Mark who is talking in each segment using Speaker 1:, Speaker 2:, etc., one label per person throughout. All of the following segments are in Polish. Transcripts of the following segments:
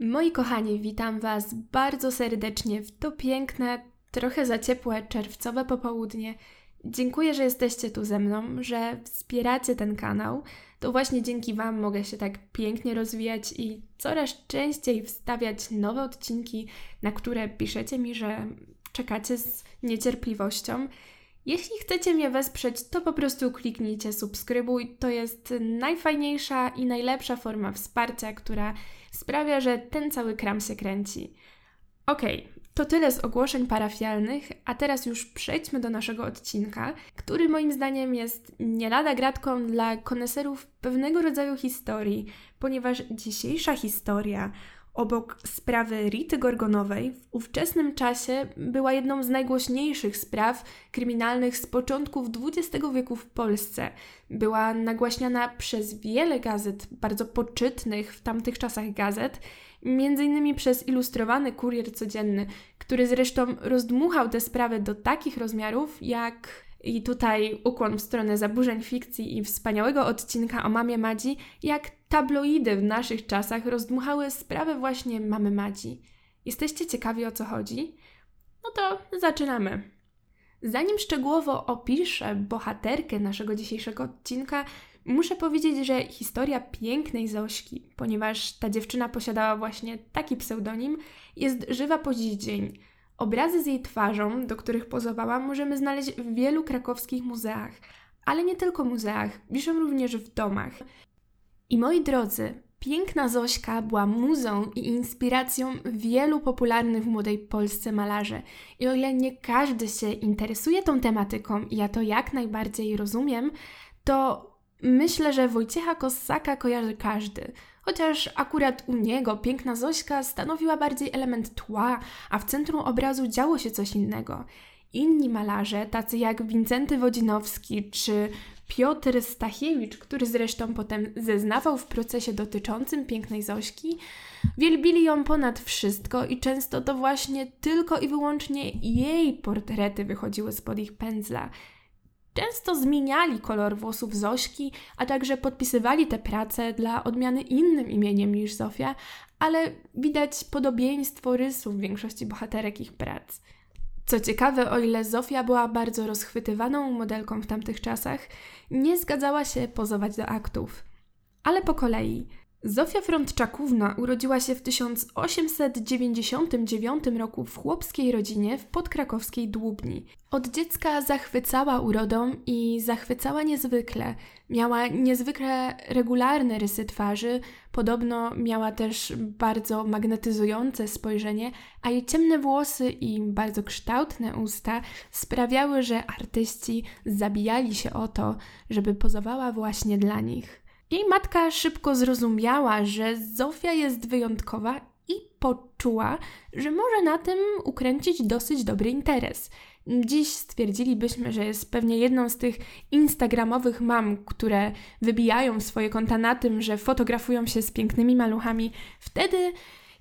Speaker 1: Moi kochani, witam Was bardzo serdecznie w to piękne, trochę za ciepłe czerwcowe popołudnie. Dziękuję, że jesteście tu ze mną, że wspieracie ten kanał. To właśnie dzięki Wam mogę się tak pięknie rozwijać i coraz częściej wstawiać nowe odcinki, na które piszecie mi, że czekacie z niecierpliwością. Jeśli chcecie mnie wesprzeć, to po prostu kliknijcie subskrybuj. To jest najfajniejsza i najlepsza forma wsparcia, która sprawia, że ten cały kram się kręci. Okej, okay, to tyle z ogłoszeń parafialnych, a teraz już przejdźmy do naszego odcinka, który moim zdaniem jest nie lada gratką dla koneserów pewnego rodzaju historii, ponieważ dzisiejsza historia obok sprawy Rity Gorgonowej w ówczesnym czasie była jedną z najgłośniejszych spraw kryminalnych z początków XX wieku w Polsce. Była nagłaśniana przez wiele gazet, bardzo poczytnych w tamtych czasach gazet, innymi przez ilustrowany kurier codzienny, który zresztą rozdmuchał tę sprawę do takich rozmiarów, jak i tutaj ukłon w stronę zaburzeń fikcji i wspaniałego odcinka o mamie Madzi, jak tabloidy w naszych czasach rozdmuchały sprawę właśnie mamy Madzi. Jesteście ciekawi o co chodzi? No to zaczynamy. Zanim szczegółowo opiszę bohaterkę naszego dzisiejszego odcinka, muszę powiedzieć, że historia pięknej Zośki, ponieważ ta dziewczyna posiadała właśnie taki pseudonim, jest żywa po dziś dzień. Obrazy z jej twarzą, do których pozowała, możemy znaleźć w wielu krakowskich muzeach, ale nie tylko muzeach, wiszą również w domach. I moi drodzy, piękna Zośka była muzą i inspiracją wielu popularnych w młodej Polsce malarzy. I o ile nie każdy się interesuje tą tematyką, i ja to jak najbardziej rozumiem, to myślę, że Wojciecha Kossaka kojarzy każdy. Chociaż akurat u niego piękna Zośka stanowiła bardziej element tła, a w centrum obrazu działo się coś innego. Inni malarze, tacy jak Wincenty Wodzinowski czy Piotr Stachiewicz, który zresztą potem zeznawał w procesie dotyczącym pięknej Zośki, wielbili ją ponad wszystko i często to właśnie tylko i wyłącznie jej portrety wychodziły spod ich pędzla. Często zmieniali kolor włosów Zośki, a także podpisywali te prace dla odmiany innym imieniem niż Zofia, ale widać podobieństwo rysów większości bohaterek ich prac. Co ciekawe, o ile Zofia była bardzo rozchwytywaną modelką w tamtych czasach, nie zgadzała się pozować do aktów. Ale po kolei. Zofia Frontczakówna urodziła się w 1899 roku w chłopskiej rodzinie w podkrakowskiej Dłubni. Od dziecka zachwycała urodą i zachwycała niezwykle. Miała niezwykle regularne rysy twarzy, podobno miała też bardzo magnetyzujące spojrzenie, a jej ciemne włosy i bardzo kształtne usta sprawiały, że artyści zabijali się o to, żeby pozowała właśnie dla nich. Jej matka szybko zrozumiała, że Zofia jest wyjątkowa i poczuła, że może na tym ukręcić dosyć dobry interes. Dziś stwierdzilibyśmy, że jest pewnie jedną z tych instagramowych mam, które wybijają swoje konta na tym, że fotografują się z pięknymi maluchami. Wtedy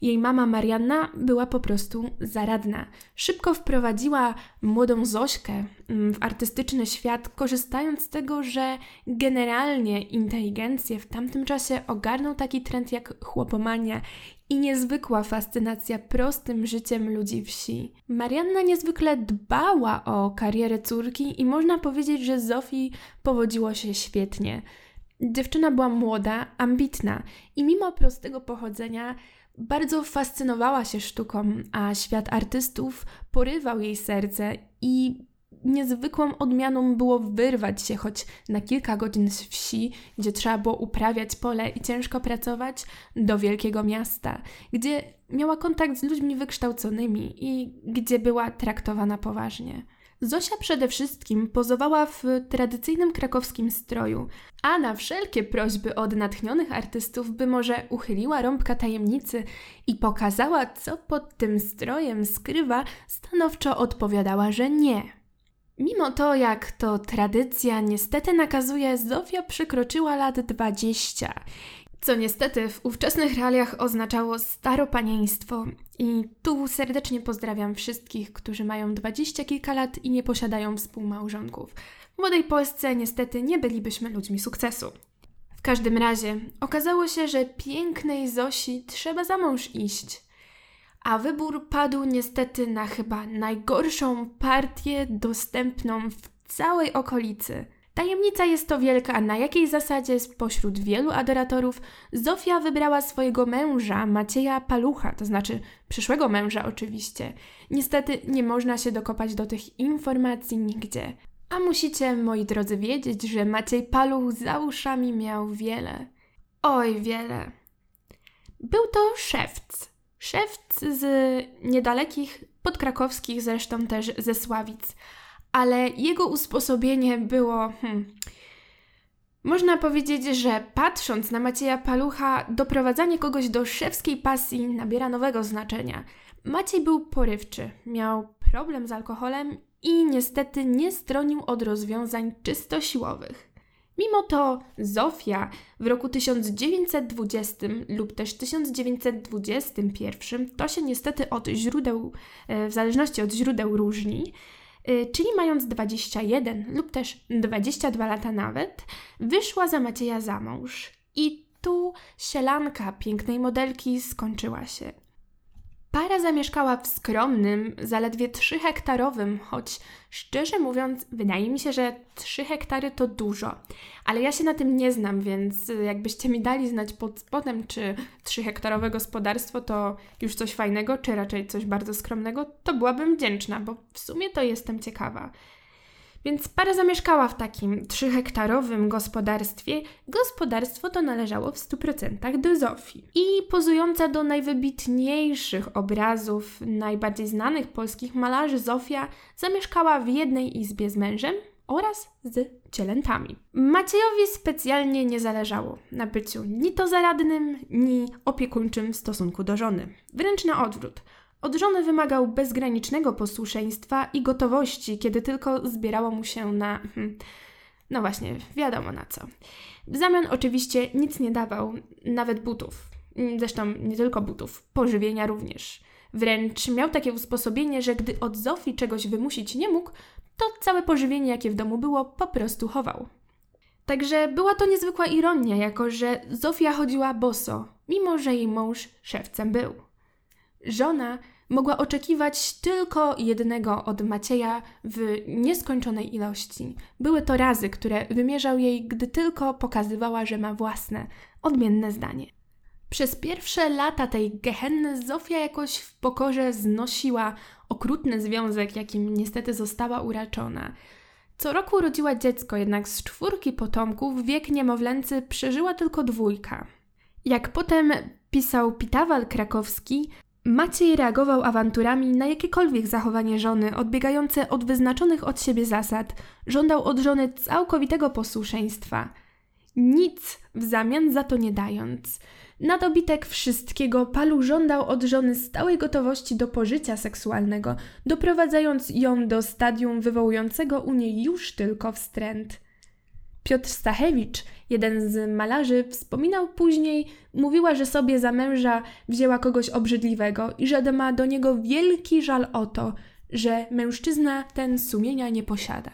Speaker 1: jej mama Marianna była po prostu zaradna. Szybko wprowadziła młodą Zośkę mm, w artystyczny świat, korzystając z tego, że generalnie inteligencję w tamtym czasie ogarnął taki trend jak chłopomania i niezwykła fascynacja prostym życiem ludzi wsi. Marianna niezwykle dbała o karierę córki i można powiedzieć, że Zofii powodziło się świetnie. Dziewczyna była młoda, ambitna i mimo prostego pochodzenia bardzo fascynowała się sztuką, a świat artystów porywał jej serce i niezwykłą odmianą było wyrwać się choć na kilka godzin z wsi, gdzie trzeba było uprawiać pole i ciężko pracować, do wielkiego miasta, gdzie miała kontakt z ludźmi wykształconymi i gdzie była traktowana poważnie. Zosia przede wszystkim pozowała w tradycyjnym krakowskim stroju, a na wszelkie prośby od natchnionych artystów, by może uchyliła rąbka tajemnicy i pokazała, co pod tym strojem skrywa, stanowczo odpowiadała, że nie. Mimo to, jak to tradycja niestety nakazuje, Zofia przekroczyła lat dwadzieścia co niestety w ówczesnych realiach oznaczało staropanieństwo. I tu serdecznie pozdrawiam wszystkich, którzy mają dwadzieścia kilka lat i nie posiadają współmałżonków. W młodej Polsce niestety nie bylibyśmy ludźmi sukcesu. W każdym razie okazało się, że pięknej Zosi trzeba za mąż iść. A wybór padł niestety na chyba najgorszą partię dostępną w całej okolicy. Tajemnica jest to wielka, na jakiej zasadzie spośród wielu adoratorów Zofia wybrała swojego męża, Macieja Palucha, to znaczy przyszłego męża oczywiście. Niestety nie można się dokopać do tych informacji nigdzie. A musicie, moi drodzy, wiedzieć, że Maciej Paluch za uszami miał wiele. Oj, wiele. Był to szewc. Szewc z niedalekich, podkrakowskich zresztą też ze Sławic ale jego usposobienie było. Hmm, można powiedzieć, że patrząc na Macieja Palucha, doprowadzanie kogoś do szewskiej pasji nabiera nowego znaczenia. Maciej był porywczy, miał problem z alkoholem i niestety nie stronił od rozwiązań czysto siłowych. Mimo to Zofia w roku 1920 lub też 1921, to się niestety od źródeł, e, w zależności od źródeł różni, czyli mając 21 lub też 22 lata nawet, wyszła za Macieja za mąż. I tu sielanka pięknej modelki skończyła się. Para zamieszkała w skromnym, zaledwie 3 hektarowym, choć szczerze mówiąc, wydaje mi się, że 3 hektary to dużo. Ale ja się na tym nie znam, więc jakbyście mi dali znać pod spodem, czy 3 hektarowe gospodarstwo to już coś fajnego, czy raczej coś bardzo skromnego, to byłabym wdzięczna, bo w sumie to jestem ciekawa. Więc para zamieszkała w takim trzyhektarowym gospodarstwie. Gospodarstwo to należało w 100% do Zofii. I pozująca do najwybitniejszych obrazów najbardziej znanych polskich malarzy Zofia zamieszkała w jednej izbie z mężem oraz z cielętami. Maciejowi specjalnie nie zależało na byciu ni to zaradnym, ni opiekuńczym w stosunku do żony. Wręcz na odwrót – od żony wymagał bezgranicznego posłuszeństwa i gotowości, kiedy tylko zbierało mu się na. Hmm, no właśnie, wiadomo na co. W zamian oczywiście nic nie dawał, nawet butów. Zresztą nie tylko butów, pożywienia również. Wręcz miał takie usposobienie, że gdy od Zofii czegoś wymusić nie mógł, to całe pożywienie, jakie w domu było, po prostu chował. Także była to niezwykła ironia, jako że Zofia chodziła boso, mimo że jej mąż szewcem był. Żona mogła oczekiwać tylko jednego od Macieja w nieskończonej ilości. Były to razy, które wymierzał jej, gdy tylko pokazywała, że ma własne, odmienne zdanie. Przez pierwsze lata tej gehenny Zofia jakoś w pokorze znosiła okrutny związek, jakim niestety została uraczona. Co roku urodziła dziecko, jednak z czwórki potomków wiek niemowlęcy przeżyła tylko dwójka. Jak potem pisał Pitawal Krakowski, Maciej reagował awanturami na jakiekolwiek zachowanie żony odbiegające od wyznaczonych od siebie zasad. Żądał od żony całkowitego posłuszeństwa. Nic w zamian za to nie dając. Na dobitek wszystkiego Palu żądał od żony stałej gotowości do pożycia seksualnego, doprowadzając ją do stadium wywołującego u niej już tylko wstręt. Piotr Stachewicz, jeden z malarzy, wspominał później, mówiła, że sobie za męża wzięła kogoś obrzydliwego i że ma do niego wielki żal o to, że mężczyzna ten sumienia nie posiada.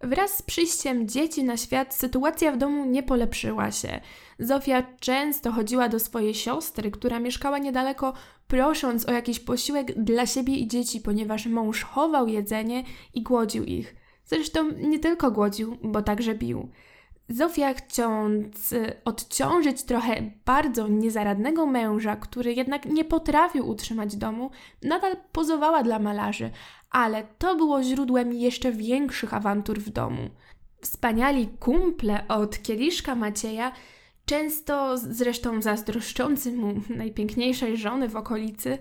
Speaker 1: Wraz z przyjściem dzieci na świat sytuacja w domu nie polepszyła się. Zofia często chodziła do swojej siostry, która mieszkała niedaleko, prosząc o jakiś posiłek dla siebie i dzieci, ponieważ mąż chował jedzenie i głodził ich. Zresztą nie tylko głodził, bo także bił. Zofia, chcąc y, odciążyć trochę bardzo niezaradnego męża, który jednak nie potrafił utrzymać domu, nadal pozowała dla malarzy, ale to było źródłem jeszcze większych awantur w domu. Wspaniali kumple od kieliszka Macieja, często zresztą zazdroszczący mu najpiękniejszej żony w okolicy,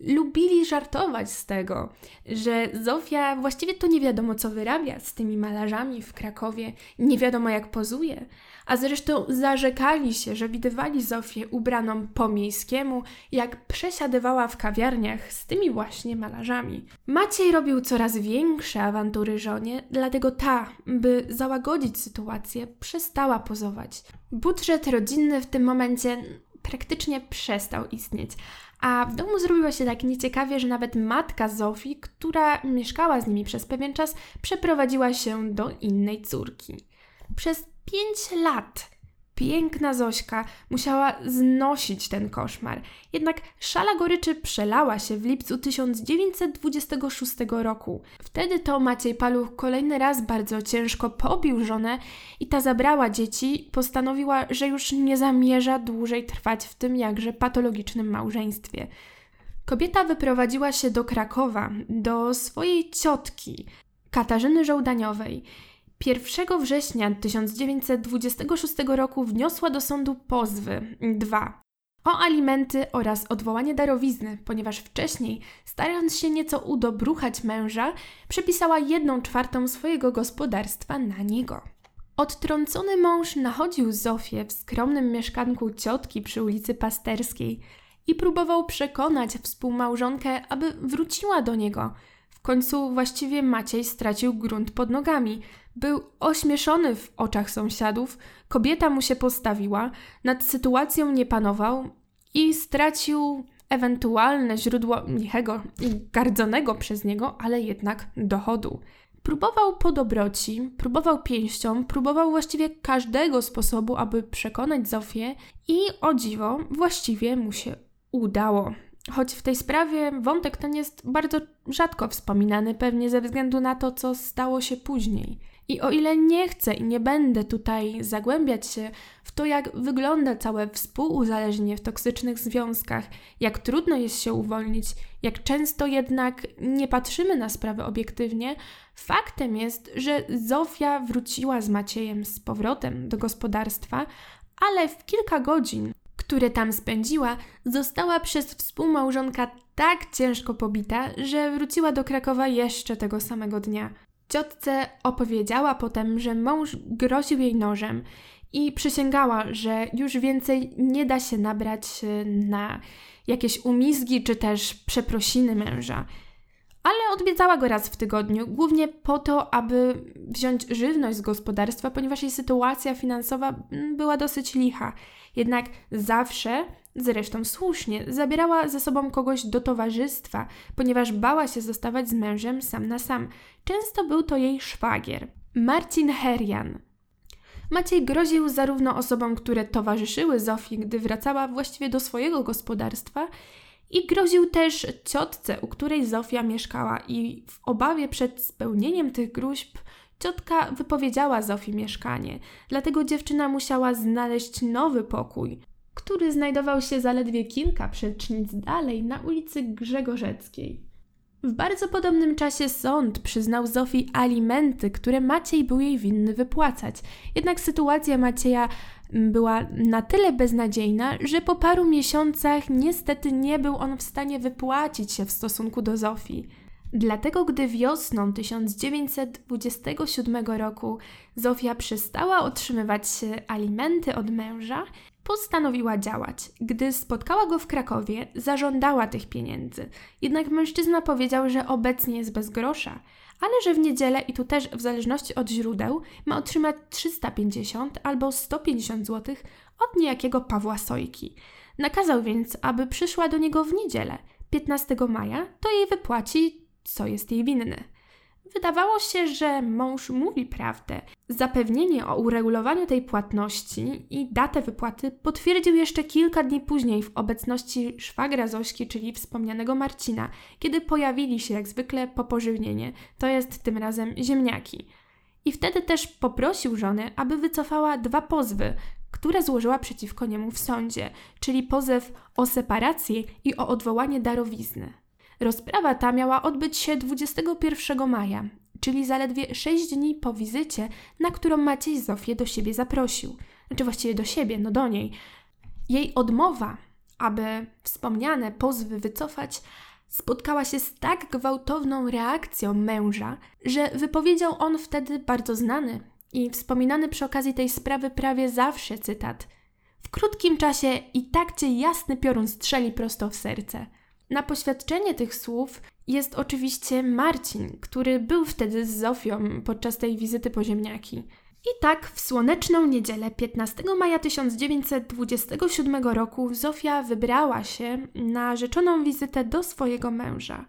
Speaker 1: lubili żartować z tego, że Zofia właściwie to nie wiadomo co wyrabia z tymi malarzami w Krakowie, nie wiadomo jak pozuje, a zresztą zarzekali się, że widywali Zofię ubraną po miejskiemu, jak przesiadywała w kawiarniach z tymi właśnie malarzami. Maciej robił coraz większe awantury żonie, dlatego ta, by załagodzić sytuację, przestała pozować. Budżet rodzinny w tym momencie praktycznie przestał istnieć, a w domu zrobiło się tak nieciekawie, że nawet matka Zofii, która mieszkała z nimi przez pewien czas, przeprowadziła się do innej córki. Przez pięć lat Piękna Zośka musiała znosić ten koszmar. Jednak szala goryczy przelała się w lipcu 1926 roku. Wtedy to Maciej Paluch kolejny raz bardzo ciężko pobił żonę i ta zabrała dzieci, postanowiła, że już nie zamierza dłużej trwać w tym jakże patologicznym małżeństwie. Kobieta wyprowadziła się do Krakowa, do swojej ciotki, Katarzyny Żołdaniowej. 1 września 1926 roku wniosła do sądu pozwy dwa o alimenty oraz odwołanie darowizny, ponieważ wcześniej, starając się nieco udobruchać męża, przepisała jedną czwartą swojego gospodarstwa na niego. Odtrącony mąż nachodził Zofię w skromnym mieszkanku ciotki przy ulicy Pasterskiej i próbował przekonać współmałżonkę, aby wróciła do niego. Końcu właściwie Maciej stracił grunt pod nogami. Był ośmieszony w oczach sąsiadów, kobieta mu się postawiła, nad sytuacją nie panował i stracił ewentualne źródło lichego i gardzonego przez niego, ale jednak dochodu. Próbował po dobroci, próbował pięścią, próbował właściwie każdego sposobu, aby przekonać Zofię i o dziwo właściwie mu się udało. Choć w tej sprawie wątek ten jest bardzo rzadko wspominany, pewnie ze względu na to, co stało się później. I o ile nie chcę i nie będę tutaj zagłębiać się w to, jak wygląda całe współuzależnienie w toksycznych związkach, jak trudno jest się uwolnić, jak często jednak nie patrzymy na sprawę obiektywnie, faktem jest, że Zofia wróciła z Maciejem z powrotem do gospodarstwa, ale w kilka godzin które tam spędziła, została przez współmałżonka tak ciężko pobita, że wróciła do Krakowa jeszcze tego samego dnia. Ciotce opowiedziała potem, że mąż groził jej nożem i przysięgała, że już więcej nie da się nabrać na jakieś umizgi czy też przeprosiny męża. Ale odwiedzała go raz w tygodniu, głównie po to, aby wziąć żywność z gospodarstwa, ponieważ jej sytuacja finansowa mm, była dosyć licha. Jednak zawsze, zresztą słusznie, zabierała ze sobą kogoś do towarzystwa, ponieważ bała się zostawać z mężem sam na sam. Często był to jej szwagier, Marcin Herian. Maciej groził zarówno osobom, które towarzyszyły Zofii, gdy wracała właściwie do swojego gospodarstwa, i groził też ciotce, u której Zofia mieszkała, i w obawie przed spełnieniem tych gruźb ciotka wypowiedziała Zofii mieszkanie, dlatego dziewczyna musiała znaleźć nowy pokój, który znajdował się zaledwie kilka przecznic dalej na ulicy Grzegorzeckiej. W bardzo podobnym czasie sąd przyznał Zofii alimenty, które Maciej był jej winny wypłacać. Jednak sytuacja Macieja była na tyle beznadziejna, że po paru miesiącach niestety nie był on w stanie wypłacić się w stosunku do Zofii. Dlatego, gdy wiosną 1927 roku Zofia przestała otrzymywać alimenty od męża, postanowiła działać. Gdy spotkała go w Krakowie, zażądała tych pieniędzy. Jednak mężczyzna powiedział, że obecnie jest bez grosza, ale że w niedzielę i tu też w zależności od źródeł ma otrzymać 350 albo 150 zł od niejakiego Pawła Sojki. Nakazał więc, aby przyszła do niego w niedzielę, 15 maja, to jej wypłaci, co jest jej winny. Wydawało się, że mąż mówi prawdę. Zapewnienie o uregulowaniu tej płatności i datę wypłaty potwierdził jeszcze kilka dni później w obecności szwagra Zośki, czyli wspomnianego Marcina, kiedy pojawili się jak zwykle po pożywienie, to jest tym razem ziemniaki. I wtedy też poprosił żonę, aby wycofała dwa pozwy, które złożyła przeciwko niemu w sądzie, czyli pozew o separację i o odwołanie darowizny. Rozprawa ta miała odbyć się 21 maja, czyli zaledwie 6 dni po wizycie, na którą Maciej Zofię do siebie zaprosił. Znaczy właściwie do siebie, no do niej. Jej odmowa, aby wspomniane pozwy wycofać, spotkała się z tak gwałtowną reakcją męża, że wypowiedział on wtedy bardzo znany i wspominany przy okazji tej sprawy prawie zawsze cytat. W krótkim czasie i tak cię jasny piorun strzeli prosto w serce. Na poświadczenie tych słów jest oczywiście Marcin, który był wtedy z Zofią podczas tej wizyty po ziemniaki. I tak w słoneczną niedzielę 15 maja 1927 roku Zofia wybrała się na rzeczoną wizytę do swojego męża.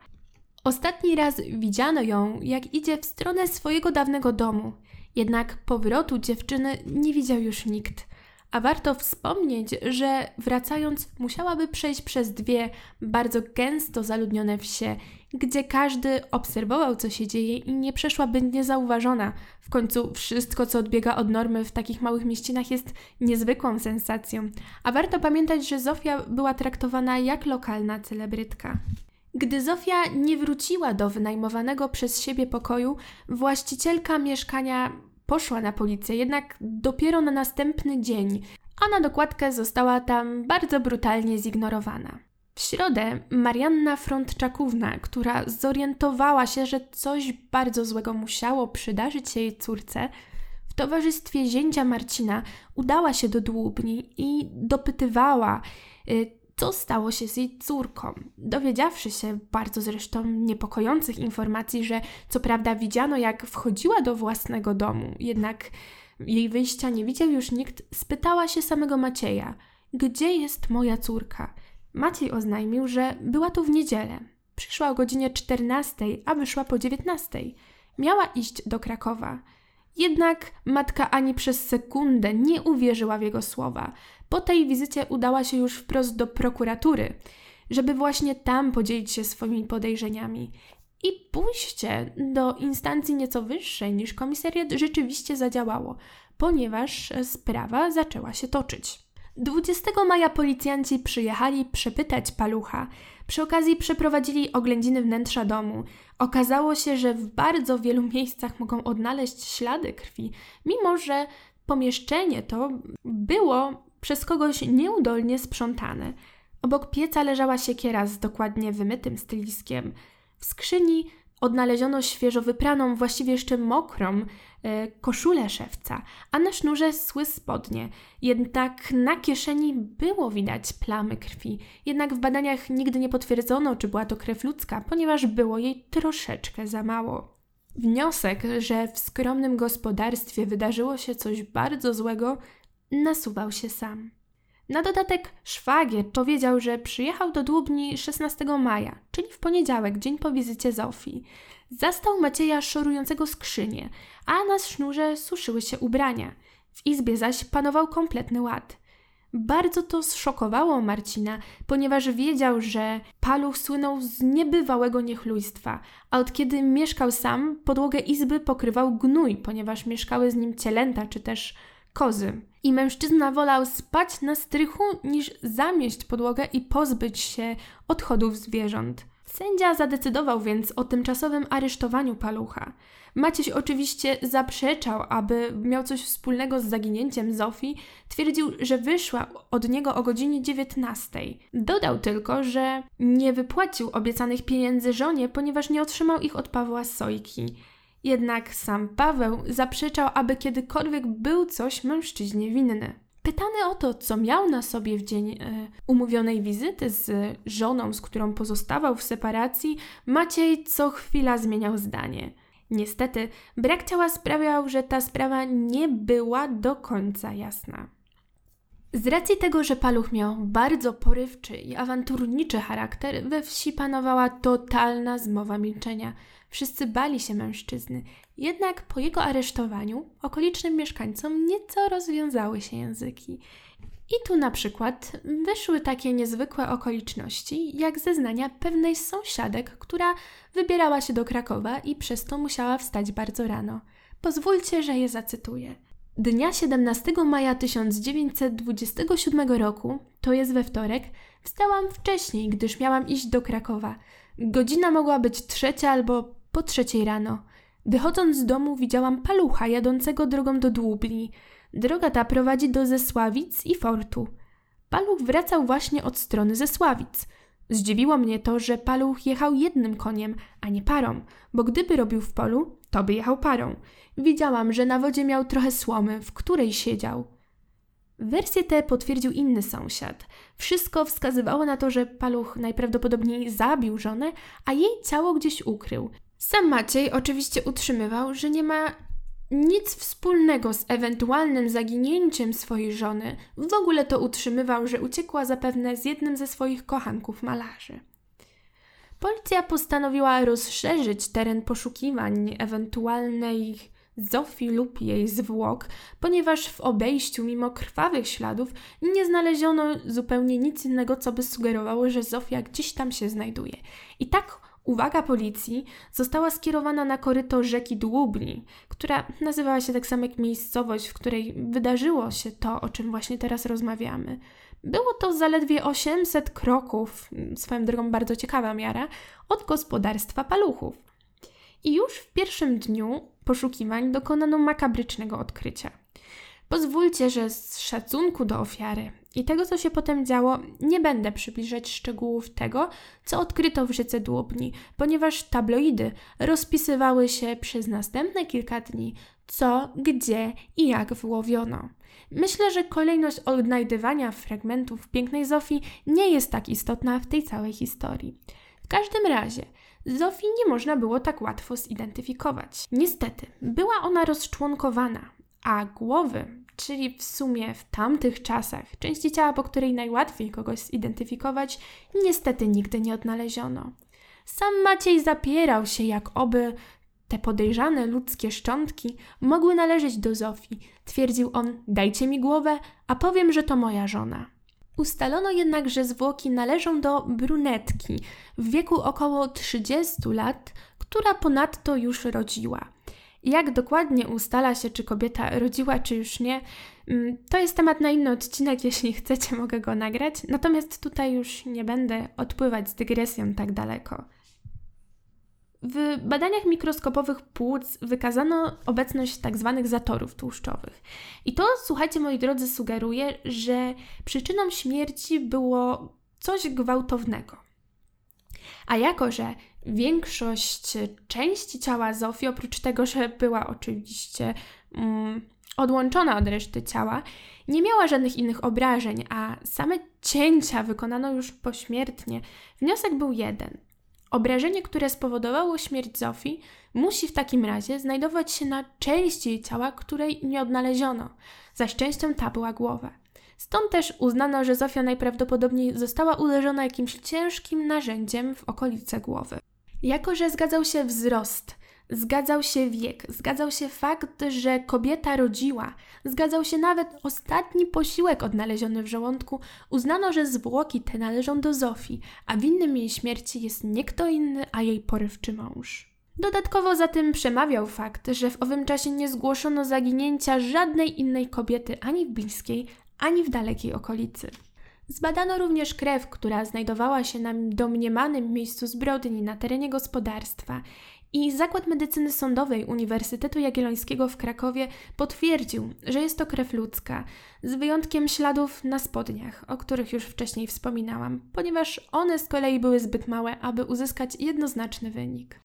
Speaker 1: Ostatni raz widziano ją, jak idzie w stronę swojego dawnego domu, jednak powrotu dziewczyny nie widział już nikt A warto wspomnieć, że wracając, musiałaby przejść przez dwie bardzo gęsto zaludnione wsie, gdzie każdy obserwował, co się dzieje i nie przeszłaby niezauważona. W końcu wszystko, co odbiega od normy w takich małych mieścinach, jest niezwykłą sensacją. A warto pamiętać, że Zofia była traktowana jak lokalna celebrytka. Gdy Zofia nie wróciła do wynajmowanego przez siebie pokoju, właścicielka mieszkania poszła na policję, jednak dopiero na następny dzień, a na dokładkę została tam bardzo brutalnie zignorowana. W środę Marianna Frontczakówna, która zorientowała się, że coś bardzo złego musiało przydarzyć się jej córce, w towarzystwie zięcia Marcina udała się do Dłubni i dopytywała, y, co stało się z jej córką. Dowiedziawszy się bardzo zresztą niepokojących informacji, że co prawda widziano, jak wchodziła do własnego domu, jednak jej wyjścia nie widział już nikt, spytała się samego Macieja: Gdzie jest moja córka? Maciej oznajmił, że była tu w niedzielę. Przyszła o godzinie 14, a wyszła po 19. Miała iść do Krakowa. Jednak matka ani przez sekundę nie uwierzyła w jego słowa. Po tej wizycie udała się już wprost do prokuratury, żeby właśnie tam podzielić się swoimi podejrzeniami. I pójście do instancji nieco wyższej niż komisariat rzeczywiście zadziałało, ponieważ sprawa zaczęła się toczyć. 20 maja policjanci przyjechali przepytać palucha. Przy okazji przeprowadzili oględziny wnętrza domu. Okazało się, że w bardzo wielu miejscach mogą odnaleźć ślady krwi, mimo że pomieszczenie to było przez kogoś nieudolnie sprzątane. Obok pieca leżała siekiera z dokładnie wymytym styliskiem. W skrzyni odnaleziono świeżo wypraną, właściwie jeszcze mokrą, e, koszulę szewca, a na sznurze sły spodnie. Jednak na kieszeni było widać plamy krwi. Jednak w badaniach nigdy nie potwierdzono, czy była to krew ludzka, ponieważ było jej troszeczkę za mało. Wniosek, że w skromnym gospodarstwie wydarzyło się coś bardzo złego, nasuwał się sam. Na dodatek szwagier powiedział, że przyjechał do Dłubni 16 maja, czyli w poniedziałek, dzień po wizycie Zofii. Zastał Macieja szorującego skrzynię, a na sznurze suszyły się ubrania. W izbie zaś panował kompletny ład. Bardzo to zszokowało Marcina, ponieważ wiedział, że paluch słynął z niebywałego niechlujstwa, a od kiedy mieszkał sam, podłogę izby pokrywał gnój, ponieważ mieszkały z nim cielęta czy też kozy. I mężczyzna wolał spać na strychu niż zamieść podłogę i pozbyć się odchodów zwierząt. Sędzia zadecydował więc o tymczasowym aresztowaniu palucha. Maciej oczywiście zaprzeczał, aby miał coś wspólnego z zaginięciem Zofii, twierdził, że wyszła od niego o godzinie 19. Dodał tylko, że nie wypłacił obiecanych pieniędzy żonie, ponieważ nie otrzymał ich od Pawła Sojki. Jednak sam Paweł zaprzeczał, aby kiedykolwiek był coś mężczyźnie winny. Pytany o to, co miał na sobie w dzień e, umówionej wizyty z żoną, z którą pozostawał w separacji, Maciej co chwila zmieniał zdanie. Niestety, brak ciała sprawiał, że ta sprawa nie była do końca jasna. Z racji tego, że paluch miał bardzo porywczy i awanturniczy charakter, we wsi panowała totalna zmowa milczenia. Wszyscy bali się mężczyzny, jednak po jego aresztowaniu okolicznym mieszkańcom nieco rozwiązały się języki. I tu na przykład wyszły takie niezwykłe okoliczności, jak zeznania pewnej z sąsiadek, która wybierała się do Krakowa i przez to musiała wstać bardzo rano. Pozwólcie, że je zacytuję. Dnia 17 maja 1927 roku, to jest we wtorek, wstałam wcześniej, gdyż miałam iść do Krakowa. Godzina mogła być trzecia albo po trzeciej rano. Wychodząc z domu widziałam palucha jadącego drogą do Dłubni. Droga ta prowadzi do Zesławic i Fortu. Paluch wracał właśnie od strony Zesławic. Zdziwiło mnie to, że paluch jechał jednym koniem, a nie parą, bo gdyby robił w polu, to by jechał parą. Widziałam, że na wodzie miał trochę słomy, w której siedział. Wersję tę potwierdził inny sąsiad. Wszystko wskazywało na to, że paluch najprawdopodobniej zabił żonę, a jej ciało gdzieś ukrył. Sam Maciej oczywiście utrzymywał, że nie ma nic wspólnego z ewentualnym zaginięciem swojej żony. W ogóle to utrzymywał, że uciekła zapewne z jednym ze swoich kochanków malarzy. Policja postanowiła rozszerzyć teren poszukiwań ewentualnej Zofii lub jej zwłok, ponieważ w obejściu, mimo krwawych śladów, nie znaleziono zupełnie nic innego, co by sugerowało, że Zofia gdzieś tam się znajduje. I tak uwaga policji została skierowana na koryto rzeki Dłubni, która nazywała się tak samo jak miejscowość, w której wydarzyło się to, o czym właśnie teraz rozmawiamy. Było to zaledwie 800 kroków, swoją drogą bardzo ciekawa miara, od gospodarstwa paluchów. I już w pierwszym dniu poszukiwań dokonano makabrycznego odkrycia. Pozwólcie, że z szacunku do ofiary i tego, co się potem działo, nie będę przybliżać szczegółów tego, co odkryto w rzece Dłubni, ponieważ tabloidy rozpisywały się przez następne kilka dni, co, gdzie i jak wyłowiono. Myślę, że kolejność odnajdywania fragmentów pięknej Zofii nie jest tak istotna w tej całej historii. W każdym razie, Zofii nie można było tak łatwo zidentyfikować. Niestety, była ona rozczłonkowana, a głowy, czyli w sumie w tamtych czasach, części ciała, po której najłatwiej kogoś zidentyfikować, niestety nigdy nie odnaleziono. Sam Maciej zapierał się, jak oby te podejrzane ludzkie szczątki mogły należeć do Zofii. Twierdził on: Dajcie mi głowę, a powiem, że to moja żona. Ustalono jednak, że zwłoki należą do brunetki w wieku około 30 lat, która ponadto już rodziła. Jak dokładnie ustala się, czy kobieta rodziła, czy już nie, mm, to jest temat na inny odcinek. Jeśli chcecie, mogę go nagrać. Natomiast tutaj już nie będę odpływać z dygresją tak daleko. W badaniach mikroskopowych płuc wykazano obecność tzw. Tak zatorów tłuszczowych. I to, słuchajcie moi drodzy, sugeruje, że przyczyną śmierci było coś gwałtownego. A jako, że większość części ciała Zofii, oprócz tego, że była oczywiście mm, odłączona od reszty ciała, nie miała żadnych innych obrażeń, a same cięcia wykonano już pośmiertnie, wniosek był jeden. Obrażenie, które spowodowało śmierć Zofii, musi w takim razie znajdować się na części jej ciała, której nie odnaleziono. Za szczęściem ta była głowa. Stąd też uznano, że Zofia najprawdopodobniej została uderzona jakimś ciężkim narzędziem w okolice głowy. Jako, że zgadzał się wzrost, zgadzał się wiek, zgadzał się fakt, że kobieta rodziła, zgadzał się nawet ostatni posiłek odnaleziony w żołądku, uznano, że zwłoki te należą do Zofii, a winnym jej śmierci jest nie kto inny, a jej porywczy mąż. Dodatkowo za tym przemawiał fakt, że w owym czasie nie zgłoszono zaginięcia żadnej innej kobiety ani w bliskiej, ani w dalekiej okolicy. Zbadano również krew, która znajdowała się na domniemanym miejscu zbrodni na terenie gospodarstwa i Zakład Medycyny Sądowej Uniwersytetu Jagiellońskiego w Krakowie potwierdził, że jest to krew ludzka, z wyjątkiem śladów na spodniach, o których już wcześniej wspominałam, ponieważ one z kolei były zbyt małe, aby uzyskać jednoznaczny wynik.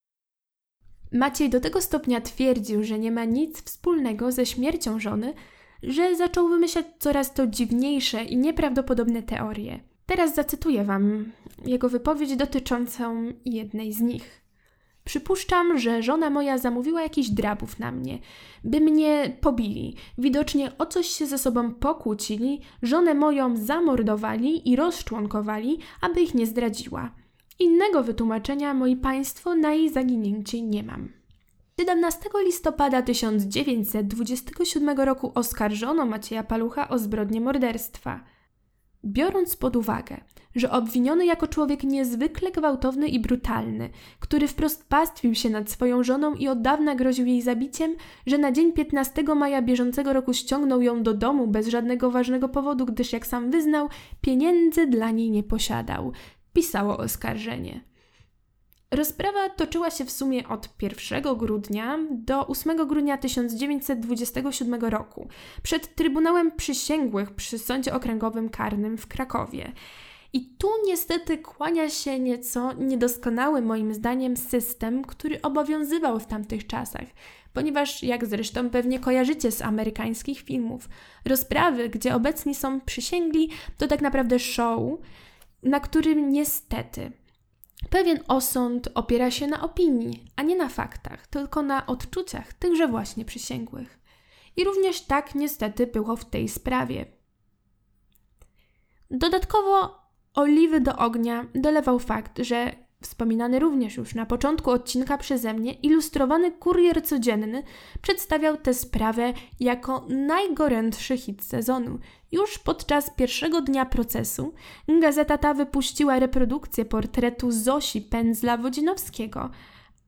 Speaker 1: Maciej do tego stopnia twierdził, że nie ma nic wspólnego ze śmiercią żony, że zaczął wymyślać coraz to dziwniejsze i nieprawdopodobne teorie. Teraz zacytuję Wam jego wypowiedź dotyczącą jednej z nich. Przypuszczam, że żona moja zamówiła jakiś drabów na mnie, by mnie pobili. Widocznie o coś się ze sobą pokłócili, żonę moją zamordowali i rozczłonkowali, aby ich nie zdradziła. Innego wytłumaczenia, moi państwo, na jej zaginięcie nie mam. 17 listopada 1927 roku oskarżono Macieja Palucha o zbrodnię morderstwa. Biorąc pod uwagę, że obwiniony jako człowiek niezwykle gwałtowny i brutalny, który wprost pastwił się nad swoją żoną i od dawna groził jej zabiciem, że na dzień 15 maja bieżącego roku ściągnął ją do domu bez żadnego ważnego powodu, gdyż jak sam wyznał, pieniędzy dla niej nie posiadał, pisało oskarżenie. Rozprawa toczyła się w sumie od 1 grudnia do 8 grudnia 1927 roku przed Trybunałem Przysięgłych przy Sądzie Okręgowym Karnym w Krakowie. I tu niestety kłania się nieco niedoskonały moim zdaniem system, który obowiązywał w tamtych czasach, ponieważ jak zresztą pewnie kojarzycie z amerykańskich filmów, rozprawy, gdzie obecni są przysięgli, to tak naprawdę show, na którym niestety Pewien osąd opiera się na opinii, a nie na faktach, tylko na odczuciach tychże właśnie przysięgłych. I również tak niestety było w tej sprawie. Dodatkowo oliwy do ognia dolewał fakt, że Wspominany również już na początku odcinka przeze mnie, ilustrowany kurier codzienny przedstawiał tę sprawę jako najgorętszy hit sezonu. Już podczas pierwszego dnia procesu gazeta ta wypuściła reprodukcję portretu Zosi Pędzla Wodzinowskiego,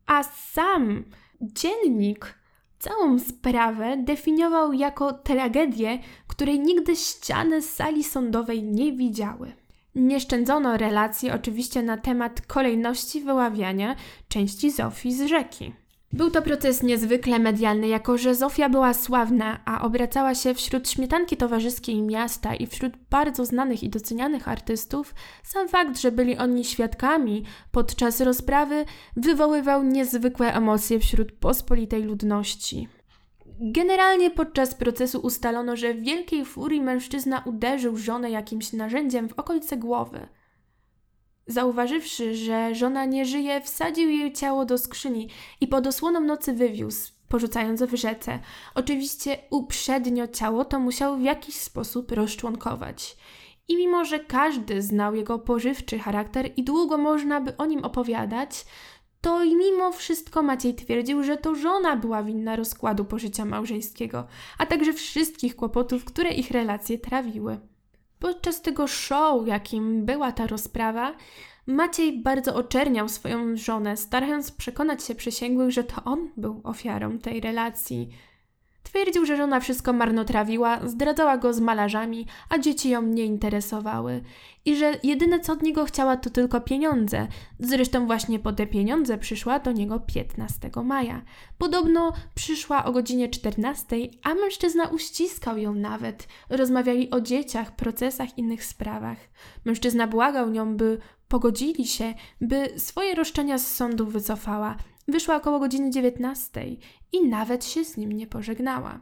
Speaker 1: a sam dziennik całą sprawę definiował jako tragedię, której nigdy ściany sali sądowej nie widziały. Nie szczędzono relacji oczywiście na temat kolejności wyławiania części Zofii z rzeki. Był to proces niezwykle medialny, jako że Zofia była sławna, a obracała się wśród śmietanki towarzyskiej miasta i wśród bardzo znanych i docenianych artystów, sam fakt, że byli oni świadkami podczas rozprawy, wywoływał niezwykłe emocje wśród pospolitej ludności. Generalnie podczas procesu ustalono, że w wielkiej furii mężczyzna uderzył żonę jakimś narzędziem w okolice głowy. Zauważywszy, że żona nie żyje, wsadził jej ciało do skrzyni i pod osłoną nocy wywiózł, porzucając w rzece. Oczywiście uprzednio ciało to musiał w jakiś sposób rozczłonkować. I mimo, że każdy znał jego pożywczy charakter i długo można by o nim opowiadać, to i mimo wszystko Maciej twierdził, że to żona była winna rozkładu pożycia małżeńskiego, a także wszystkich kłopotów, które ich relacje trawiły. Podczas tego show, jakim była ta rozprawa, Maciej bardzo oczerniał swoją żonę, starając przekonać się przysięgłych, że to on był ofiarą tej relacji. Twierdził, że żona wszystko marnotrawiła, zdradzała go z malarzami, a dzieci ją nie interesowały i że jedyne co od niego chciała to tylko pieniądze. Zresztą właśnie po te pieniądze przyszła do niego 15 maja. Podobno przyszła o godzinie 14, a mężczyzna uściskał ją nawet. Rozmawiali o dzieciach, procesach, innych sprawach. Mężczyzna błagał nią, by pogodzili się, by swoje roszczenia z sądu wycofała. Wyszła około godziny 19 i nawet się z nim nie pożegnała.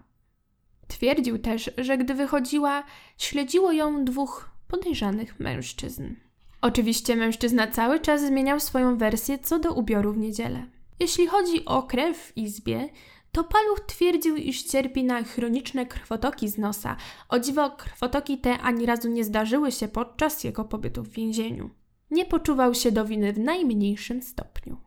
Speaker 1: Twierdził też, że gdy wychodziła, śledziło ją dwóch podejrzanych mężczyzn. Oczywiście mężczyzna cały czas zmieniał swoją wersję co do ubioru w niedzielę. Jeśli chodzi o krew w izbie, to Paluch twierdził, iż cierpi na chroniczne krwotoki z nosa. O dziwo, krwotoki te ani razu nie zdarzyły się podczas jego pobytu w więzieniu. Nie poczuwał się do winy w najmniejszym stopniu.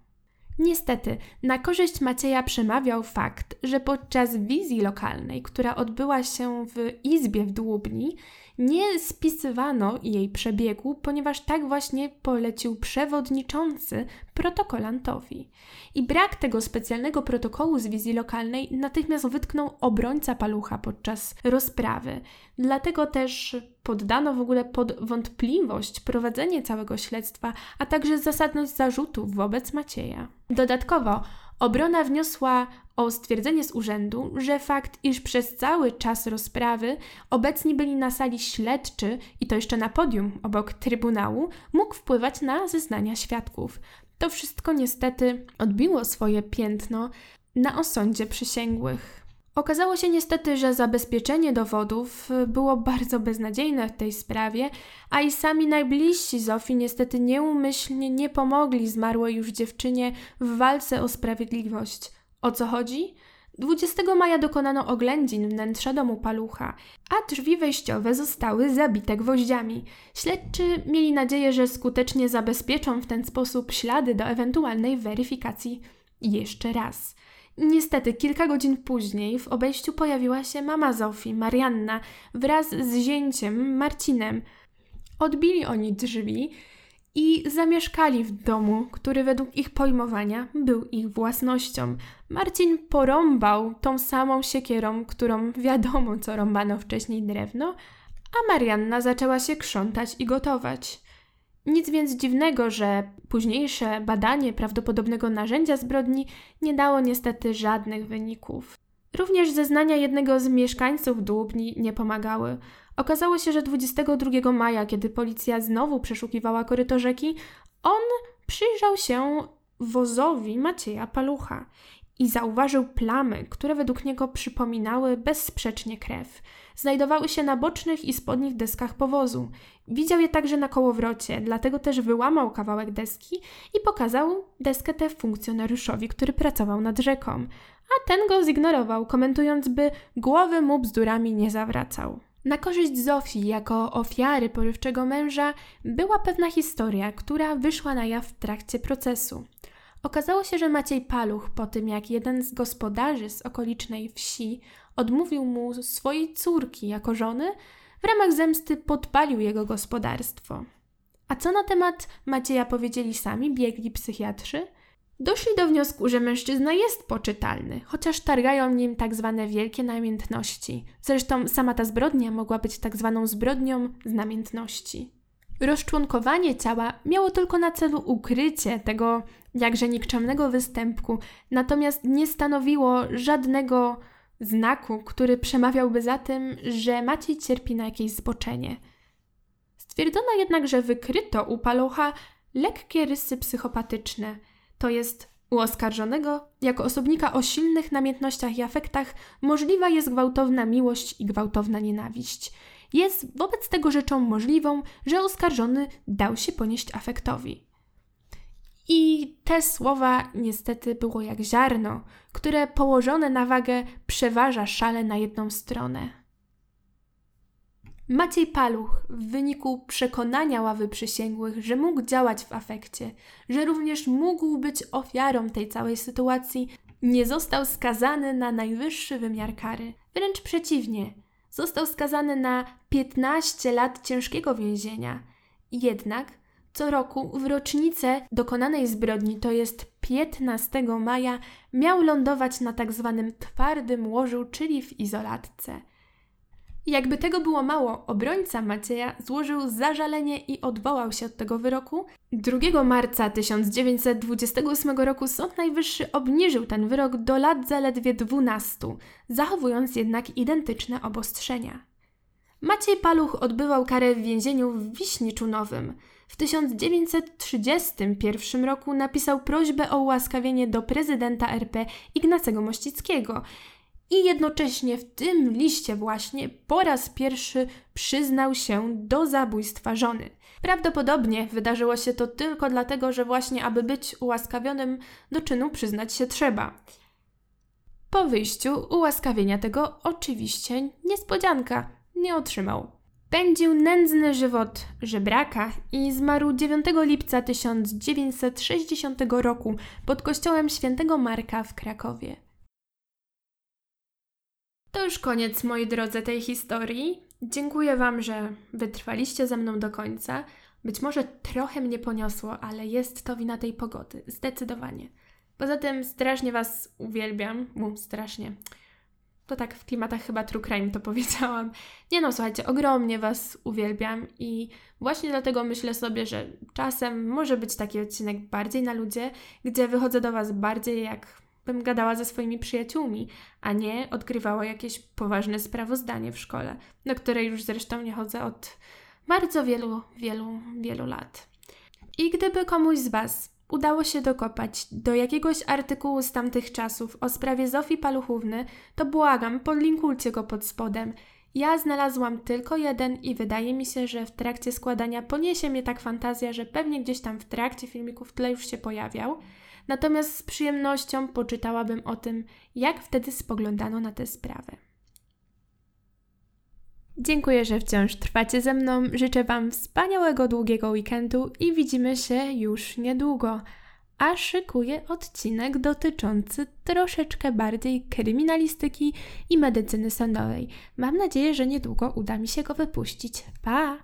Speaker 1: Niestety, na korzyść Macieja przemawiał fakt, że podczas wizji lokalnej, która odbyła się w izbie w Dłubni, nie spisywano jej przebiegu, ponieważ tak właśnie polecił przewodniczący protokolantowi. I brak tego specjalnego protokołu z wizji lokalnej natychmiast wytknął obrońca palucha podczas rozprawy. Dlatego też poddano w ogóle pod wątpliwość prowadzenie całego śledztwa, a także zasadność zarzutów wobec Macieja. Dodatkowo Obrona wniosła o stwierdzenie z urzędu, że fakt, iż przez cały czas rozprawy obecni byli na sali śledczy i to jeszcze na podium obok trybunału, mógł wpływać na zeznania świadków. To wszystko niestety odbiło swoje piętno na osądzie przysięgłych. Okazało się niestety, że zabezpieczenie dowodów było bardzo beznadziejne w tej sprawie, a i sami najbliżsi Zofii niestety nieumyślnie nie pomogli zmarłej już dziewczynie w walce o sprawiedliwość. O co chodzi? 20 maja dokonano oględzin wnętrza domu palucha, a drzwi wejściowe zostały zabite gwoździami. Śledczy mieli nadzieję, że skutecznie zabezpieczą w ten sposób ślady do ewentualnej weryfikacji jeszcze raz. Niestety, kilka godzin później w obejściu pojawiła się mama Zofii, Marianna, wraz z zięciem Marcinem. Odbili oni drzwi i zamieszkali w domu, który według ich pojmowania był ich własnością. Marcin porąbał tą samą siekierą, którą wiadomo co rąbano wcześniej drewno, a Marianna zaczęła się krzątać i gotować. Nic więc dziwnego, że późniejsze badanie prawdopodobnego narzędzia zbrodni nie dało niestety żadnych wyników. Również zeznania jednego z mieszkańców Dłubni nie pomagały. Okazało się, że 22 maja, kiedy policja znowu przeszukiwała koryto rzeki, on przyjrzał się wozowi Macieja Palucha i zauważył plamy, które według niego przypominały bezsprzecznie krew. Znajdowały się na bocznych i spodnich deskach powozu. Widział je także na kołowrocie, dlatego też wyłamał kawałek deski i pokazał deskę tę funkcjonariuszowi, który pracował nad rzeką. A ten go zignorował, komentując, by głowy mu bzdurami nie zawracał. Na korzyść Zofii jako ofiary porywczego męża była pewna historia, która wyszła na jaw w trakcie procesu. Okazało się, że Maciej Paluch, po tym jak jeden z gospodarzy z okolicznej wsi odmówił mu swojej córki jako żony, w ramach zemsty podpalił jego gospodarstwo. A co na temat Macieja powiedzieli sami biegli psychiatrzy? Doszli do wniosku, że mężczyzna jest poczytalny, chociaż targają nim tak zwane wielkie namiętności. Zresztą sama ta zbrodnia mogła być tak zwaną zbrodnią z namiętności. Rozczłonkowanie ciała miało tylko na celu ukrycie tego jakże nikczemnego występku, natomiast nie stanowiło żadnego znaku, który przemawiałby za tym, że Maciej cierpi na jakieś zboczenie. Stwierdzono jednak, że wykryto u Palocha lekkie rysy psychopatyczne, to jest u oskarżonego, jako osobnika o silnych namiętnościach i afektach, możliwa jest gwałtowna miłość i gwałtowna nienawiść. Jest wobec tego rzeczą możliwą, że oskarżony dał się ponieść afektowi. I te słowa niestety było jak ziarno, które położone na wagę przeważa szale na jedną stronę. Maciej Paluch w wyniku przekonania ławy przysięgłych, że mógł działać w afekcie, że również mógł być ofiarą tej całej sytuacji, nie został skazany na najwyższy wymiar kary. Wręcz przeciwnie, został skazany na 15 lat ciężkiego więzienia. Jednak co roku w rocznicę dokonanej zbrodni, to jest 15 maja, miał lądować na tak zwanym twardym łożu, czyli w izolatce. Jakby tego było mało, obrońca Macieja złożył zażalenie i odwołał się od tego wyroku. 2 marca 1928 roku Sąd Najwyższy obniżył ten wyrok do lat zaledwie 12, zachowując jednak identyczne obostrzenia. Maciej Paluch odbywał karę w więzieniu w Wiśniczu Nowym. W 1931 roku napisał prośbę o ułaskawienie do prezydenta RP Ignacego Mościckiego i jednocześnie w tym liście właśnie po raz pierwszy przyznał się do zabójstwa żony. Prawdopodobnie wydarzyło się to tylko dlatego, że właśnie aby być ułaskawionym do czynu przyznać się trzeba. Po wyjściu ułaskawienia tego oczywiście niespodzianka nie otrzymał. Pędził nędzny żywot żebraka i zmarł 9 lipca 1960 roku pod kościołem świętego Marka w Krakowie. To już koniec, moi drodzy, tej historii. Dziękuję Wam, że wytrwaliście ze mną do końca. Być może trochę mnie poniosło, ale jest to wina tej pogody, zdecydowanie. Poza tym strasznie Was uwielbiam, mu strasznie. To tak w klimatach chyba true crime to powiedziałam. Nie no, słuchajcie, ogromnie Was uwielbiam i właśnie dlatego myślę sobie, że czasem może być taki odcinek bardziej na ludzie, gdzie wychodzę do Was bardziej jak bym gadała ze swoimi przyjaciółmi, a nie odgrywała jakieś poważne sprawozdanie w szkole, do której już zresztą nie chodzę od bardzo wielu, wielu, wielu lat. I gdyby komuś z Was udało się dokopać do jakiegoś artykułu z tamtych czasów o sprawie Zofii Paluchówny, to błagam, podlinkujcie go pod spodem. Ja znalazłam tylko jeden i wydaje mi się, że w trakcie składania poniesie mnie tak fantazja, że pewnie gdzieś tam w trakcie filmiku w tle już się pojawiał. Natomiast z przyjemnością poczytałabym o tym, jak wtedy spoglądano na tę sprawę. Dziękuję, że wciąż trwacie ze mną. Życzę Wam wspaniałego, długiego weekendu i widzimy się już niedługo. A szykuję odcinek dotyczący troszeczkę bardziej kryminalistyki i medycyny sądowej. Mam nadzieję, że niedługo uda mi się go wypuścić. Pa!